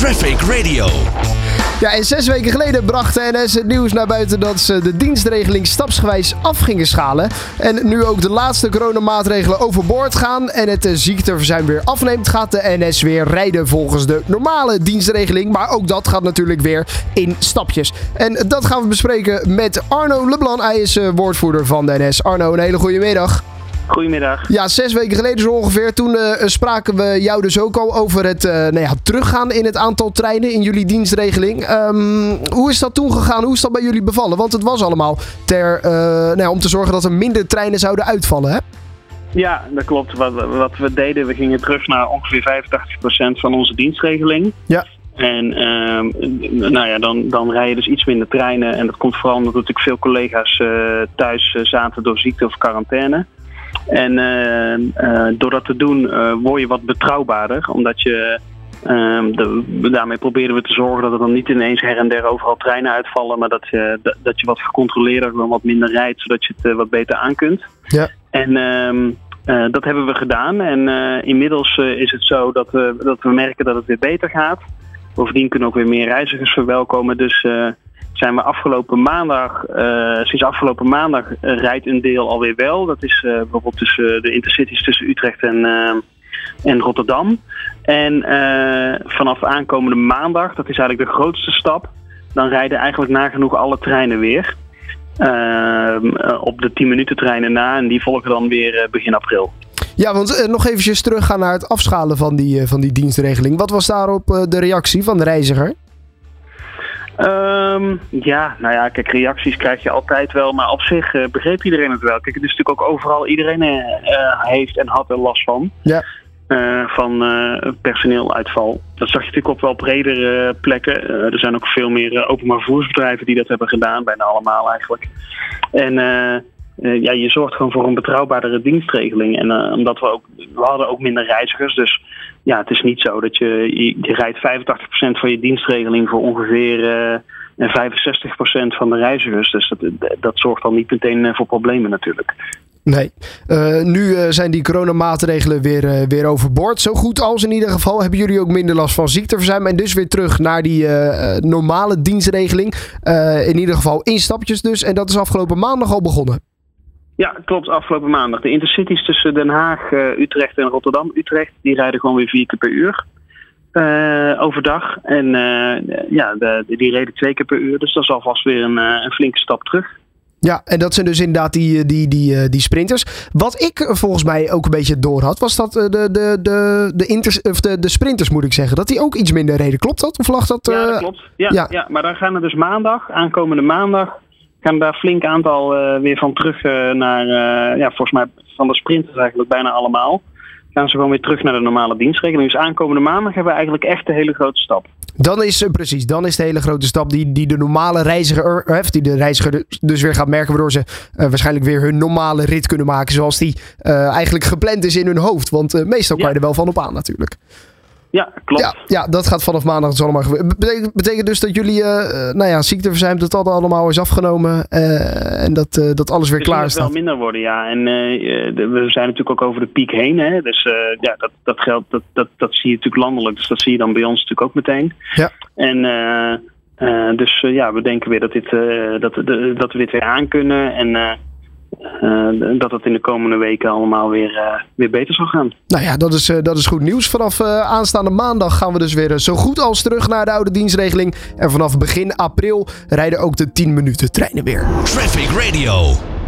Traffic Radio. Ja, en zes weken geleden bracht de NS het nieuws naar buiten dat ze de dienstregeling stapsgewijs af gingen schalen. En nu ook de laatste coronamaatregelen overboord gaan en het eh, ziekteverzuim weer afneemt, gaat de NS weer rijden volgens de normale dienstregeling. Maar ook dat gaat natuurlijk weer in stapjes. En dat gaan we bespreken met Arno Leblanc. Hij is eh, woordvoerder van de NS. Arno, een hele goede middag. Goedemiddag. Ja, zes weken geleden zo ongeveer. Toen eh, spraken we jou dus ook al over het eh, nou ja, teruggaan in het aantal treinen in jullie dienstregeling. Ehm, hoe is dat toen gegaan? Hoe is dat bij jullie bevallen? Want het was allemaal ter, eh, nou ja, om te zorgen dat er minder treinen zouden uitvallen, hè? Ja, dat klopt. Wat, wat we deden, we gingen terug naar ongeveer 85% van onze dienstregeling. Ja. En ehm, nou ja, dan, dan rij je dus iets minder treinen. En dat komt vooral omdat natuurlijk veel collega's thuis zaten door ziekte of quarantaine. En eh, eh, door dat te doen eh, word je wat betrouwbaarder. Omdat je, ehm, de- daarmee proberen we te zorgen dat er dan niet ineens her en der overal treinen uitvallen. Maar dat je, dat, dat je wat gecontroleerder, gewoon wat minder rijdt. Zodat je het wat beter aan kunt. Ja. En ehm, eh, dat hebben we gedaan. En inmiddels is het zo dat we, dat we merken dat het weer beter gaat. Bovendien kunnen ook weer meer reizigers verwelkomen. Dus zijn we afgelopen maandag, eh, sinds afgelopen maandag eh, rijdt een deel alweer wel. Dat is eh, bijvoorbeeld tussen de intercities tussen Utrecht en, en Rotterdam. En vanaf aankomende maandag, dat is eigenlijk de grootste stap, dan rijden eigenlijk nagenoeg alle treinen weer. Ehm, eh, op de 10 minuten treinen na en die volgen dan weer begin april. Ja, want nog eventjes teruggaan naar het afschalen van die, van die dienstregeling. Wat was daarop eh, de reactie van de reiziger? Ehm, ja, nou ja, kijk, reacties krijg je altijd wel, maar op zich eh, begreep iedereen het wel. Kijk, het is natuurlijk ook overal, iedereen eh, eh, heeft en had er last van. Ja. van personeeluitval. Dat zag je natuurlijk op wel bredere plekken. Er zijn ook veel meer openbaar vervoersbedrijven die dat hebben gedaan, bijna allemaal eigenlijk. En ja, je zorgt gewoon voor een betrouwbaardere dienstregeling. En omdat we ook, we hadden ook minder reizigers, dus ja, het is niet zo dat je, rijdt 85% van je dienstregeling voor ongeveer eh, en 65% van de reizigers. Dus dat, dat zorgt dan niet meteen eh, voor problemen natuurlijk. Nee. Eh, nu eh, zijn die coronamaatregelen weer, eh, weer overboord. Zo goed als in ieder geval. Hebben jullie ook minder last van ziekteverzuim. En dus weer terug naar die eh, eh, normale dienstregeling. Eh, in ieder geval in stapjes dus. En dat is afgelopen maandag al begonnen. Ja, klopt. Afgelopen maandag. De intercities tussen Den Haag, eh, Utrecht en Rotterdam-Utrecht, die rijden gewoon weer vier keer per uur. eh, overdag. En eh, ja, de, die reden twee keer per uur. Dus dat is alvast weer een, een flinke stap terug. Ja, en dat zijn dus inderdaad die, die, die, die sprinters. Wat ik volgens mij ook een beetje door had, was dat de, de, de, de, inters, of de, de sprinters, moet ik zeggen, dat die ook iets minder reden. Klopt dat? Of lag dat? Ja, dat klopt. Ja, ja. ja. maar dan gaan er dus maandag, aankomende maandag, gaan daar flink aantal eh, weer van terug eh, naar, eh, ja, volgens mij van de sprinters eigenlijk bijna allemaal. Gaan ze gewoon weer terug naar de normale dienstregeling. Dus aankomende maandag hebben we eigenlijk echt een hele grote stap. Dan is precies, dan is de hele grote stap die, die de normale reiziger, eh, die de reiziger dus- weer gaat merken, waardoor ze waarschijnlijk weer hun normale rit kunnen maken zoals die eigenlijk gepland is in hun hoofd. Want meestal kan je Ja. er wel van op aan natuurlijk. Ja, klopt. Ja, ja, dat gaat vanaf maandag dus allemaal gebeuren. Betekent, betekent dus dat jullie, eh, eh, nou ja, ziekteverzuim, dat dat allemaal is afgenomen eh, en dat, dat alles weer klaar het wel minder worden, ja. En we zijn natuurlijk ook over de piek heen. Hè? Dus ja, dat, dat geldt, dat, dat, dat zie je natuurlijk landelijk. Dus dat zie je dan bij ons natuurlijk ook meteen. Ja. En dus ja, we denken weer dat, dit, dat, de- dat we dit weer aan kunnen. En eh, eh, dat het in de komende weken allemaal weer, eh, weer beter zal gaan. Nou ja, dat is, eh, dat is goed nieuws. Vanaf eh, aanstaande maandag gaan we dus weer zo goed als terug naar de oude dienstregeling. En vanaf begin april rijden ook de 10 minuten treinen weer. Traffic Radio.